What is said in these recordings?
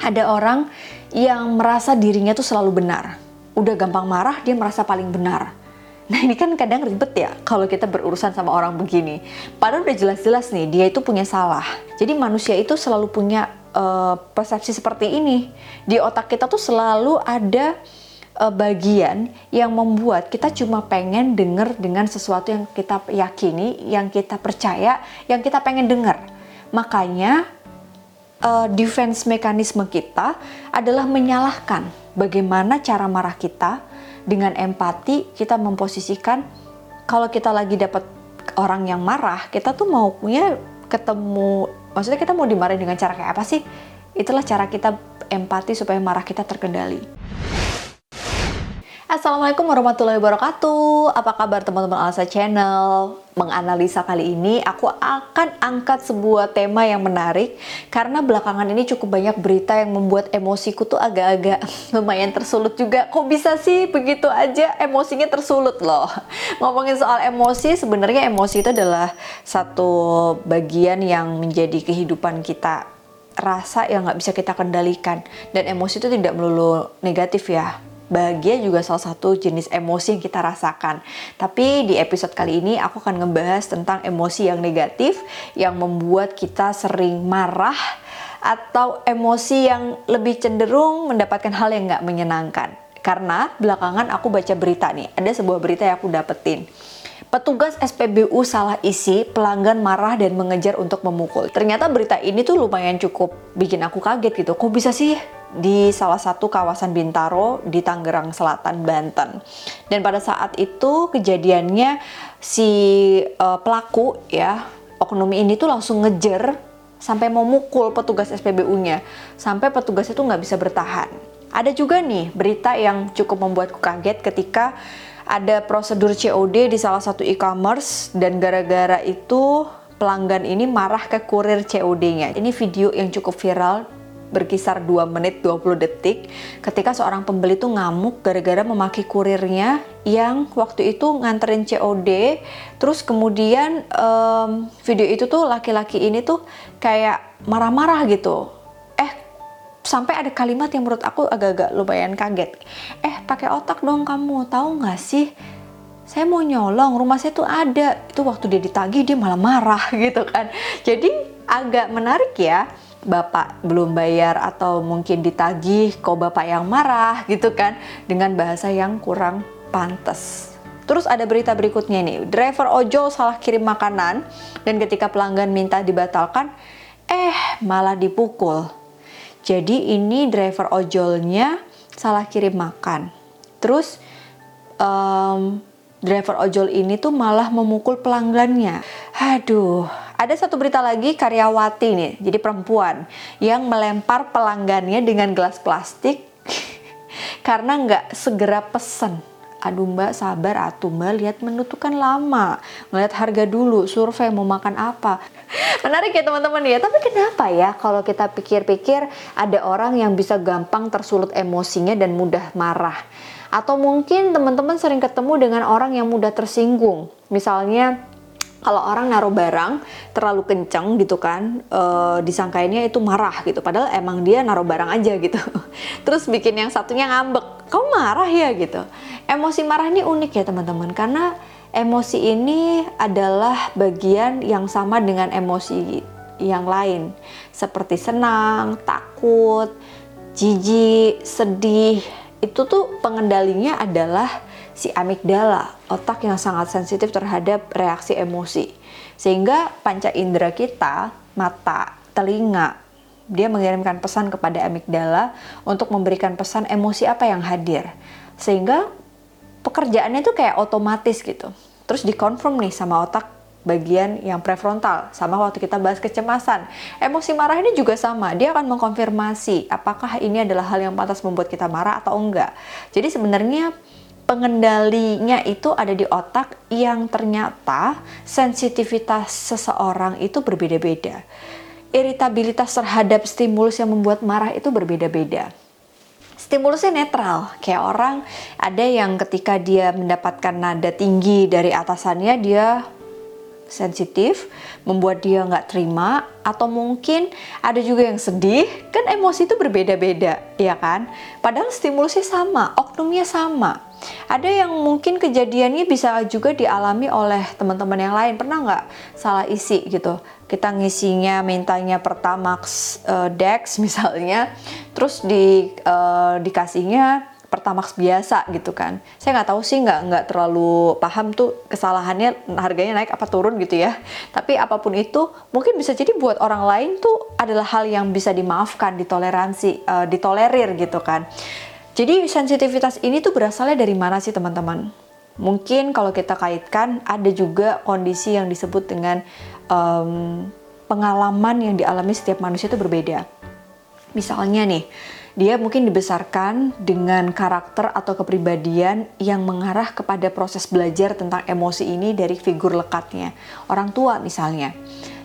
ada orang yang merasa dirinya tuh selalu benar. Udah gampang marah, dia merasa paling benar. Nah ini kan kadang ribet ya kalau kita berurusan sama orang begini. Padahal udah jelas-jelas nih dia itu punya salah. Jadi manusia itu selalu punya uh, persepsi seperti ini. Di otak kita tuh selalu ada uh, bagian yang membuat kita cuma pengen denger dengan sesuatu yang kita yakini, yang kita percaya, yang kita pengen denger. Makanya uh, defense mekanisme kita adalah menyalahkan bagaimana cara marah kita dengan empati kita memposisikan kalau kita lagi dapat orang yang marah, kita tuh mau punya ketemu, maksudnya kita mau dimarahin dengan cara kayak apa sih? Itulah cara kita empati supaya marah kita terkendali. Assalamualaikum warahmatullahi wabarakatuh. Apa kabar teman-teman Alsa Channel? Menganalisa kali ini aku akan angkat sebuah tema yang menarik karena belakangan ini cukup banyak berita yang membuat emosiku tuh agak-agak lumayan tersulut juga. Kok bisa sih begitu aja emosinya tersulut loh. Ngomongin soal emosi, sebenarnya emosi itu adalah satu bagian yang menjadi kehidupan kita rasa yang nggak bisa kita kendalikan dan emosi itu tidak melulu negatif ya bahagia juga salah satu jenis emosi yang kita rasakan. Tapi di episode kali ini aku akan ngebahas tentang emosi yang negatif yang membuat kita sering marah atau emosi yang lebih cenderung mendapatkan hal yang nggak menyenangkan. Karena belakangan aku baca berita nih, ada sebuah berita yang aku dapetin. Petugas SPBU salah isi, pelanggan marah dan mengejar untuk memukul. Ternyata berita ini tuh lumayan cukup bikin aku kaget gitu. Kok bisa sih di salah satu kawasan Bintaro di Tangerang Selatan, Banten. Dan pada saat itu kejadiannya si uh, pelaku ya oknum ini tuh langsung ngejer sampai mau mukul petugas SPBU-nya sampai petugas itu nggak bisa bertahan. Ada juga nih berita yang cukup membuatku kaget ketika ada prosedur COD di salah satu e-commerce dan gara-gara itu pelanggan ini marah ke kurir COD-nya. Ini video yang cukup viral berkisar 2 menit 20 detik ketika seorang pembeli tuh ngamuk gara-gara memaki kurirnya yang waktu itu nganterin COD terus kemudian um, video itu tuh laki-laki ini tuh kayak marah-marah gitu sampai ada kalimat yang menurut aku agak-agak lumayan kaget. Eh pakai otak dong kamu tahu nggak sih? Saya mau nyolong rumah saya tuh ada. Itu waktu dia ditagih dia malah marah gitu kan. Jadi agak menarik ya bapak belum bayar atau mungkin ditagih kok bapak yang marah gitu kan dengan bahasa yang kurang pantas. Terus ada berita berikutnya nih, driver ojol salah kirim makanan dan ketika pelanggan minta dibatalkan, eh malah dipukul. Jadi ini driver ojolnya salah kirim makan. Terus um, driver ojol ini tuh malah memukul pelanggannya. Aduh, ada satu berita lagi karyawati nih, jadi perempuan yang melempar pelanggannya dengan gelas plastik karena nggak segera pesen. Aduh mbak sabar atuh mbak. Lihat menu tuh kan lama. Ngeliat harga dulu survei mau makan apa. Menarik ya teman-teman ya. Tapi kenapa ya kalau kita pikir-pikir ada orang yang bisa gampang tersulut emosinya dan mudah marah? Atau mungkin teman-teman sering ketemu dengan orang yang mudah tersinggung. Misalnya kalau orang naruh barang terlalu kenceng gitu kan e, disangkainnya itu marah gitu. Padahal emang dia naruh barang aja gitu. Terus bikin yang satunya ngambek kamu marah ya gitu. Emosi marah ini unik ya teman-teman. Karena emosi ini adalah bagian yang sama dengan emosi yang lain. Seperti senang takut jijik sedih. Itu tuh pengendalinya adalah si amigdala, otak yang sangat sensitif terhadap reaksi emosi. Sehingga panca indera kita, mata, telinga, dia mengirimkan pesan kepada amigdala untuk memberikan pesan emosi apa yang hadir. Sehingga pekerjaannya itu kayak otomatis gitu. Terus dikonfirm nih sama otak bagian yang prefrontal sama waktu kita bahas kecemasan. Emosi marah ini juga sama, dia akan mengkonfirmasi apakah ini adalah hal yang pantas membuat kita marah atau enggak. Jadi sebenarnya pengendalinya itu ada di otak yang ternyata sensitivitas seseorang itu berbeda-beda. Iritabilitas terhadap stimulus yang membuat marah itu berbeda-beda. Stimulusnya netral, kayak orang ada yang ketika dia mendapatkan nada tinggi dari atasannya dia sensitif, membuat dia nggak terima, atau mungkin ada juga yang sedih, kan emosi itu berbeda-beda, ya kan? Padahal stimulusnya sama, oknumnya sama. Ada yang mungkin kejadiannya bisa juga dialami oleh teman-teman yang lain. Pernah nggak salah isi gitu? Kita ngisinya mintanya Pertamax uh, Dex misalnya, terus di uh, dikasihnya Pertamax biasa gitu kan. Saya nggak tahu sih nggak nggak terlalu paham tuh kesalahannya harganya naik apa turun gitu ya. Tapi apa pun itu mungkin bisa jadi buat orang lain tuh adalah hal yang bisa dimaafkan, ditoleransi, uh, ditolerir gitu kan. Jadi sensitivitas ini tuh berasalnya dari mana sih teman-teman? Mungkin kalau kita kaitkan ada juga kondisi yang disebut dengan um, pengalaman yang dialami setiap manusia itu berbeda. Misalnya nih, dia mungkin dibesarkan dengan karakter atau kepribadian yang mengarah kepada proses belajar tentang emosi ini dari figur lekatnya. Orang tua misalnya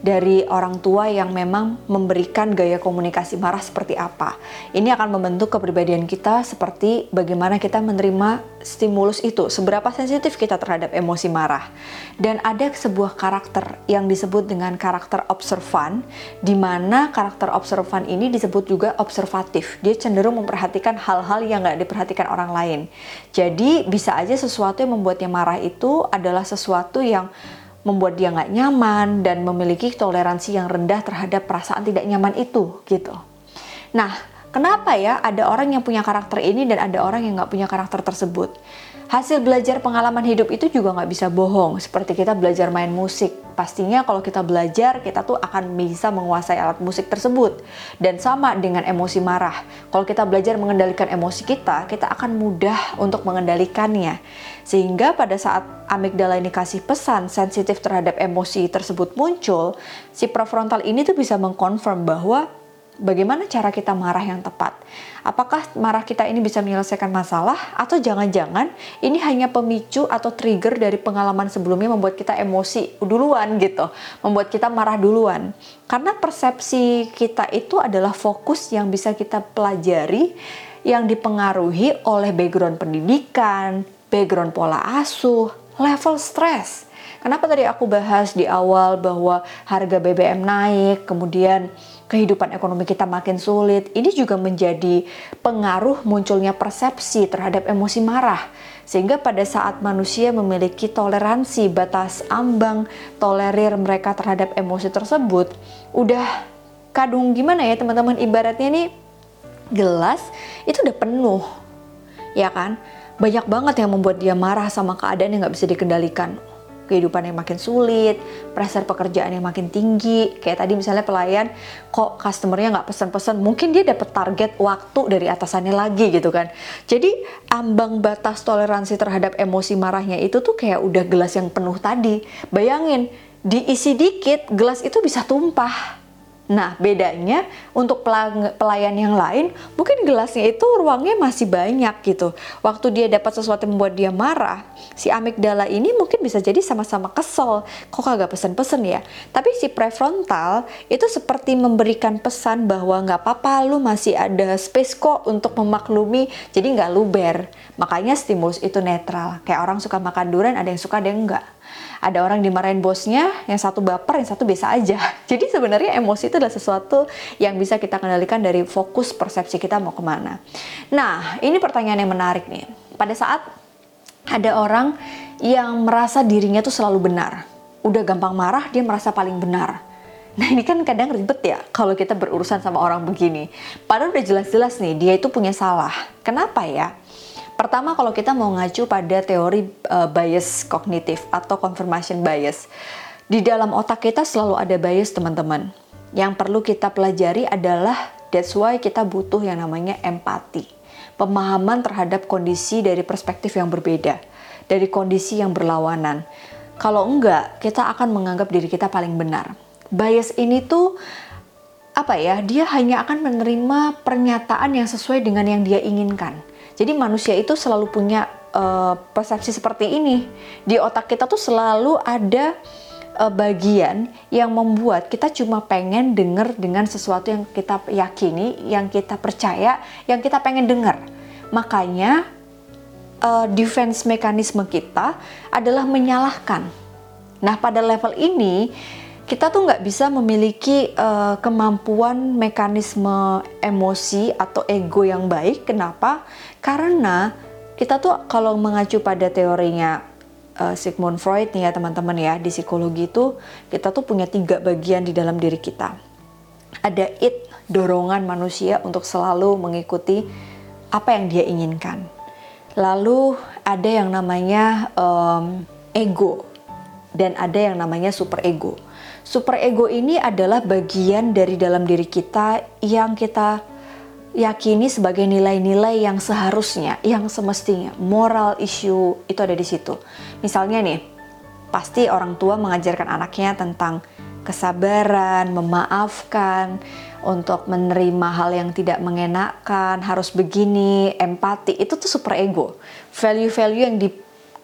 dari orang tua yang memang memberikan gaya komunikasi marah seperti apa. Ini akan membentuk kepribadian kita seperti bagaimana kita menerima stimulus itu, seberapa sensitif kita terhadap emosi marah. Dan ada sebuah karakter yang disebut dengan karakter observan, di mana karakter observan ini disebut juga observatif. Dia cenderung memperhatikan hal-hal yang nggak diperhatikan orang lain. Jadi bisa aja sesuatu yang membuatnya marah itu adalah sesuatu yang membuat dia nggak nyaman dan memiliki toleransi yang rendah terhadap perasaan tidak nyaman itu gitu. Nah, kenapa ya ada orang yang punya karakter ini dan ada orang yang nggak punya karakter tersebut? Hasil belajar pengalaman hidup itu juga nggak bisa bohong. Seperti kita belajar main musik, pastinya kalau kita belajar kita tuh akan bisa menguasai alat musik tersebut. Dan sama dengan emosi marah. Kalau kita belajar mengendalikan emosi kita, kita akan mudah untuk mengendalikannya. Sehingga pada saat amigdala ini kasih pesan sensitif terhadap emosi tersebut muncul, si prefrontal ini tuh bisa mengkonfirm bahwa bagaimana cara kita marah yang tepat. Apakah marah kita ini bisa menyelesaikan masalah atau jangan-jangan ini hanya pemicu atau trigger dari pengalaman sebelumnya membuat kita emosi duluan gitu, membuat kita marah duluan. Karena persepsi kita itu adalah fokus yang bisa kita pelajari yang dipengaruhi oleh background pendidikan, background pola asuh, level stres. Kenapa tadi aku bahas di awal bahwa harga BBM naik, kemudian kehidupan ekonomi kita makin sulit, ini juga menjadi pengaruh munculnya persepsi terhadap emosi marah. Sehingga pada saat manusia memiliki toleransi, batas ambang, tolerir mereka terhadap emosi tersebut, udah kadung gimana ya teman-teman ibaratnya ini gelas itu udah penuh, ya kan? Banyak banget yang membuat dia marah sama keadaan yang nggak bisa dikendalikan kehidupan yang makin sulit, pressure pekerjaan yang makin tinggi. Kayak tadi misalnya pelayan, kok customernya nggak pesan-pesan, mungkin dia dapat target waktu dari atasannya lagi gitu kan. Jadi ambang batas toleransi terhadap emosi marahnya itu tuh kayak udah gelas yang penuh tadi. Bayangin, diisi dikit, gelas itu bisa tumpah Nah, bedanya untuk pelayan yang lain, mungkin gelasnya itu ruangnya masih banyak gitu. Waktu dia dapat sesuatu yang membuat dia marah, si amigdala ini mungkin bisa jadi sama-sama kesel. Kok kagak pesen-pesen ya? Tapi si prefrontal itu seperti memberikan pesan bahwa nggak apa-apa, lu masih ada space kok untuk memaklumi, jadi nggak luber. Makanya stimulus itu netral. Kayak orang suka makan durian, ada yang suka, ada yang enggak ada orang dimarahin bosnya, yang satu baper, yang satu biasa aja. Jadi sebenarnya emosi itu adalah sesuatu yang bisa kita kendalikan dari fokus persepsi kita mau ke mana. Nah, ini pertanyaan yang menarik nih. Pada saat ada orang yang merasa dirinya tuh selalu benar, udah gampang marah, dia merasa paling benar. Nah ini kan kadang ribet ya kalau kita berurusan sama orang begini. Padahal udah jelas-jelas nih dia itu punya salah. Kenapa ya? Pertama kalau kita mau ngacu pada teori uh, bias kognitif atau confirmation bias. Di dalam otak kita selalu ada bias teman-teman. Yang perlu kita pelajari adalah that's why kita butuh yang namanya empati. Pemahaman terhadap kondisi dari perspektif yang berbeda. Dari kondisi yang berlawanan. Kalau enggak, kita akan menganggap diri kita paling benar. Bias ini tuh apa ya? Dia hanya akan menerima pernyataan yang sesuai dengan yang dia inginkan jadi manusia itu selalu punya uh, persepsi seperti ini. Di otak kita tuh selalu ada uh, bagian yang membuat kita cuma pengen denger dengan sesuatu yang kita yakini, yang kita percaya, yang kita pengen denger. Makanya uh, defense mekanisme kita adalah menyalahkan. Nah, pada level ini kita tuh nggak bisa memiliki uh, kemampuan mekanisme emosi atau ego yang baik. Kenapa? Karena kita tuh kalau mengacu pada teorinya uh, Sigmund Freud nih ya teman-teman ya di psikologi itu kita tuh punya tiga bagian di dalam diri kita. Ada it, dorongan manusia untuk selalu mengikuti apa yang dia inginkan. Lalu ada yang namanya um, ego dan ada yang namanya super ego. Super ego ini adalah bagian dari dalam diri kita yang kita yakini sebagai nilai-nilai yang seharusnya, yang semestinya, moral issue itu ada di situ. Misalnya nih, pasti orang tua mengajarkan anaknya tentang kesabaran, memaafkan, untuk menerima hal yang tidak mengenakan, harus begini, empati, itu tuh super ego. Value-value yang di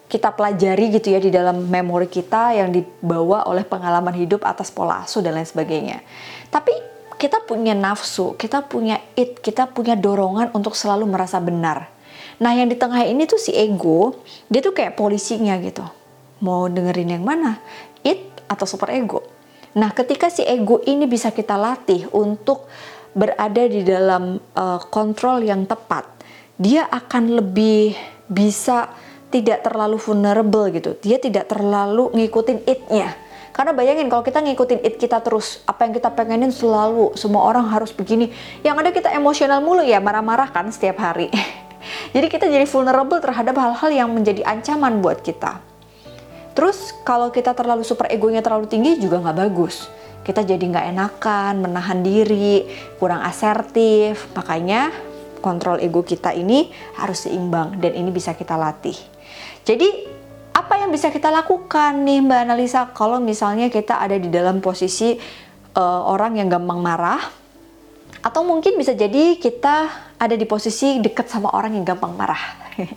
kita pelajari gitu ya di dalam memori kita yang dibawa oleh pengalaman hidup atas pola asuh dan lain sebagainya. Tapi kita punya nafsu, kita punya it, kita punya dorongan untuk selalu merasa benar. Nah yang di tengah ini tuh si ego, dia tuh kayak polisinya gitu. Mau dengerin yang mana? It atau super ego? Nah ketika si ego ini bisa kita latih untuk berada di dalam uh, kontrol yang tepat, dia akan lebih bisa tidak terlalu vulnerable gitu. Dia tidak terlalu ngikutin it-nya. Karena bayangin kalau kita ngikutin it kita terus, apa yang kita pengenin selalu, semua orang harus begini. Yang ada kita emosional mulu ya, marah-marah kan setiap hari. jadi kita jadi vulnerable terhadap hal-hal yang menjadi ancaman buat kita. Terus kalau kita terlalu super egonya terlalu tinggi juga nggak bagus. Kita jadi nggak enakan, menahan diri, kurang asertif. Makanya kontrol ego kita ini harus seimbang dan ini bisa kita latih. Jadi apa yang bisa kita lakukan nih Mbak Analisa kalau misalnya kita ada di dalam posisi uh, orang yang gampang marah atau mungkin bisa jadi kita ada di posisi dekat sama orang yang gampang marah.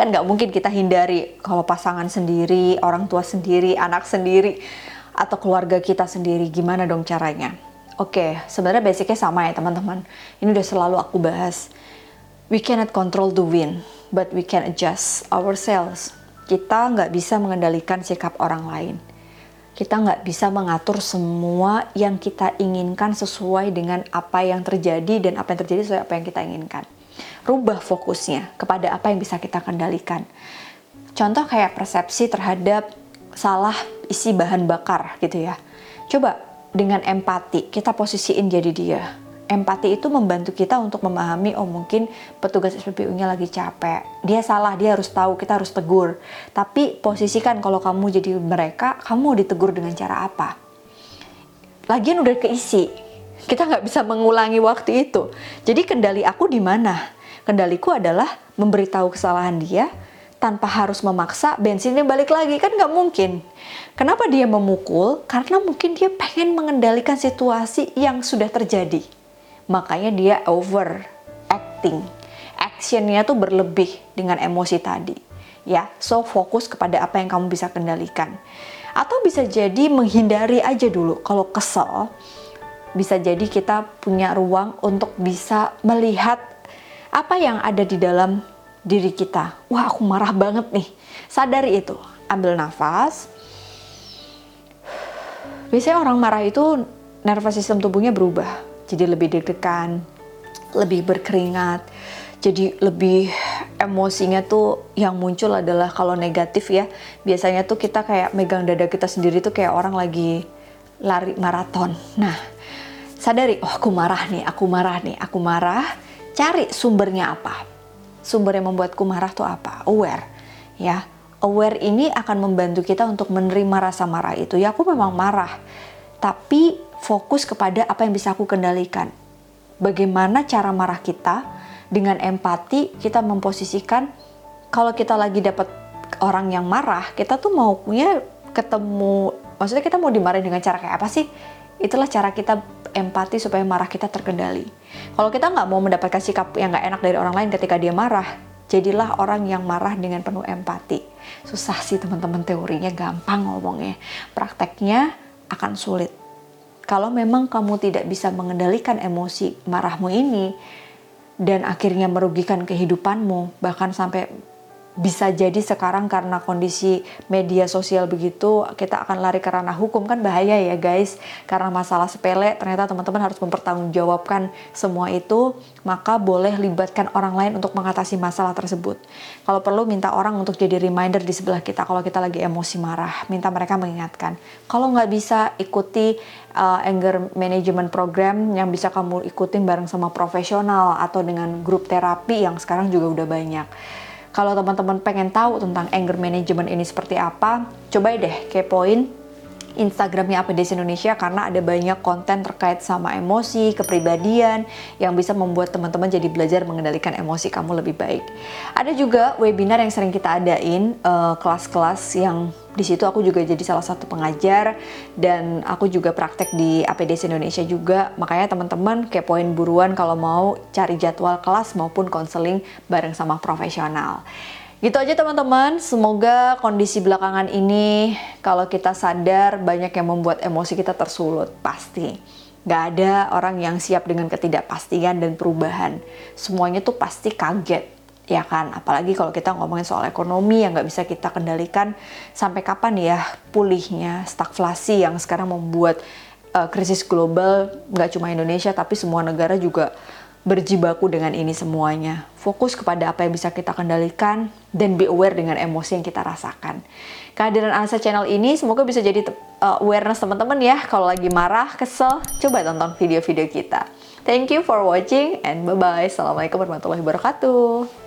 kan nggak mungkin kita hindari kalau pasangan sendiri, orang tua sendiri, anak sendiri, atau keluarga kita sendiri. Gimana dong caranya? Oke, sebenarnya basicnya sama ya teman-teman. Ini udah selalu aku bahas. We cannot control the wind but we can adjust ourselves. Kita nggak bisa mengendalikan sikap orang lain. Kita nggak bisa mengatur semua yang kita inginkan sesuai dengan apa yang terjadi dan apa yang terjadi sesuai apa yang kita inginkan. Rubah fokusnya kepada apa yang bisa kita kendalikan. Contoh kayak persepsi terhadap salah isi bahan bakar gitu ya. Coba dengan empati kita posisiin jadi dia empati itu membantu kita untuk memahami oh mungkin petugas SPBU-nya lagi capek. Dia salah, dia harus tahu, kita harus tegur. Tapi posisikan kalau kamu jadi mereka, kamu ditegur dengan cara apa? Lagian udah keisi. Kita nggak bisa mengulangi waktu itu. Jadi kendali aku di mana? Kendaliku adalah memberitahu kesalahan dia tanpa harus memaksa bensinnya balik lagi kan nggak mungkin. Kenapa dia memukul? Karena mungkin dia pengen mengendalikan situasi yang sudah terjadi makanya dia over acting. Actionnya tuh berlebih dengan emosi tadi. Ya so fokus kepada apa yang kamu bisa kendalikan. Atau bisa jadi menghindari aja dulu. Kalau kesel bisa jadi kita punya ruang untuk bisa melihat apa yang ada di dalam diri kita. Wah aku marah banget nih. Sadari itu. Ambil nafas. Biasanya orang marah itu nervous system tubuhnya berubah jadi lebih deg-degan, lebih berkeringat, jadi lebih emosinya tuh yang muncul adalah kalau negatif ya biasanya tuh kita kayak megang dada kita sendiri tuh kayak orang lagi lari maraton. Nah sadari oh aku marah nih, aku marah nih, aku marah. Cari sumbernya apa? Sumber yang membuatku marah tuh apa? Aware ya. Aware ini akan membantu kita untuk menerima rasa marah itu. Ya aku memang marah, tapi fokus kepada apa yang bisa aku kendalikan. Bagaimana cara marah kita dengan empati kita memposisikan kalau kita lagi dapat orang yang marah, kita tuh mau punya ketemu maksudnya kita mau dimarahin dengan cara kayak apa sih? Itulah cara kita empati supaya marah kita terkendali. Kalau kita nggak mau mendapatkan sikap yang nggak enak dari orang lain ketika dia marah, jadilah orang yang marah dengan penuh empati. Susah sih teman-teman teorinya, gampang ngomongnya. Prakteknya akan sulit kalau memang kamu tidak bisa mengendalikan emosi marahmu ini dan akhirnya merugikan kehidupanmu bahkan sampai bisa jadi sekarang karena kondisi media sosial begitu kita akan lari ke ranah hukum. Kan bahaya ya guys. Karena masalah sepele ternyata teman-teman harus mempertanggungjawabkan semua itu. Maka boleh libatkan orang lain untuk mengatasi masalah tersebut. Kalau perlu minta orang untuk jadi reminder di sebelah kita kalau kita lagi emosi marah. Minta mereka mengingatkan. Kalau nggak bisa ikuti uh, anger management program yang bisa kamu ikutin bareng sama profesional atau dengan grup terapi yang sekarang juga udah banyak kalau teman-teman pengen tahu tentang anger management ini seperti apa, coba deh kepoin Instagramnya APDS Indonesia karena ada banyak konten terkait sama emosi, kepribadian yang bisa membuat teman-teman jadi belajar mengendalikan emosi kamu lebih baik. Ada juga webinar yang sering kita adain, eh, kelas-kelas uh, yang di situ aku juga jadi salah satu pengajar dan aku juga praktek di APDS Indonesia juga. Makanya teman-teman kepoin buruan kalau mau cari jadwal kelas maupun konseling bareng sama profesional. Gitu aja teman-teman, semoga kondisi belakangan ini kalau kita sadar banyak yang membuat emosi kita tersulut, pasti. Gak ada orang yang siap dengan ketidakpastian dan perubahan. Semuanya tuh pasti kaget ya kan apalagi kalau kita ngomongin soal ekonomi yang nggak bisa kita kendalikan sampai kapan ya pulihnya stagflasi yang sekarang membuat uh, krisis global nggak cuma Indonesia tapi semua negara juga berjibaku dengan ini semuanya. Fokus kepada apa yang bisa kita kendalikan dan be aware dengan emosi yang kita rasakan. Kehadiran Ansa Channel ini semoga bisa jadi uh, awareness teman-teman ya. Kalau lagi marah, kesel, coba tonton video-video kita. Thank you for watching and bye-bye. Assalamualaikum warahmatullahi wabarakatuh.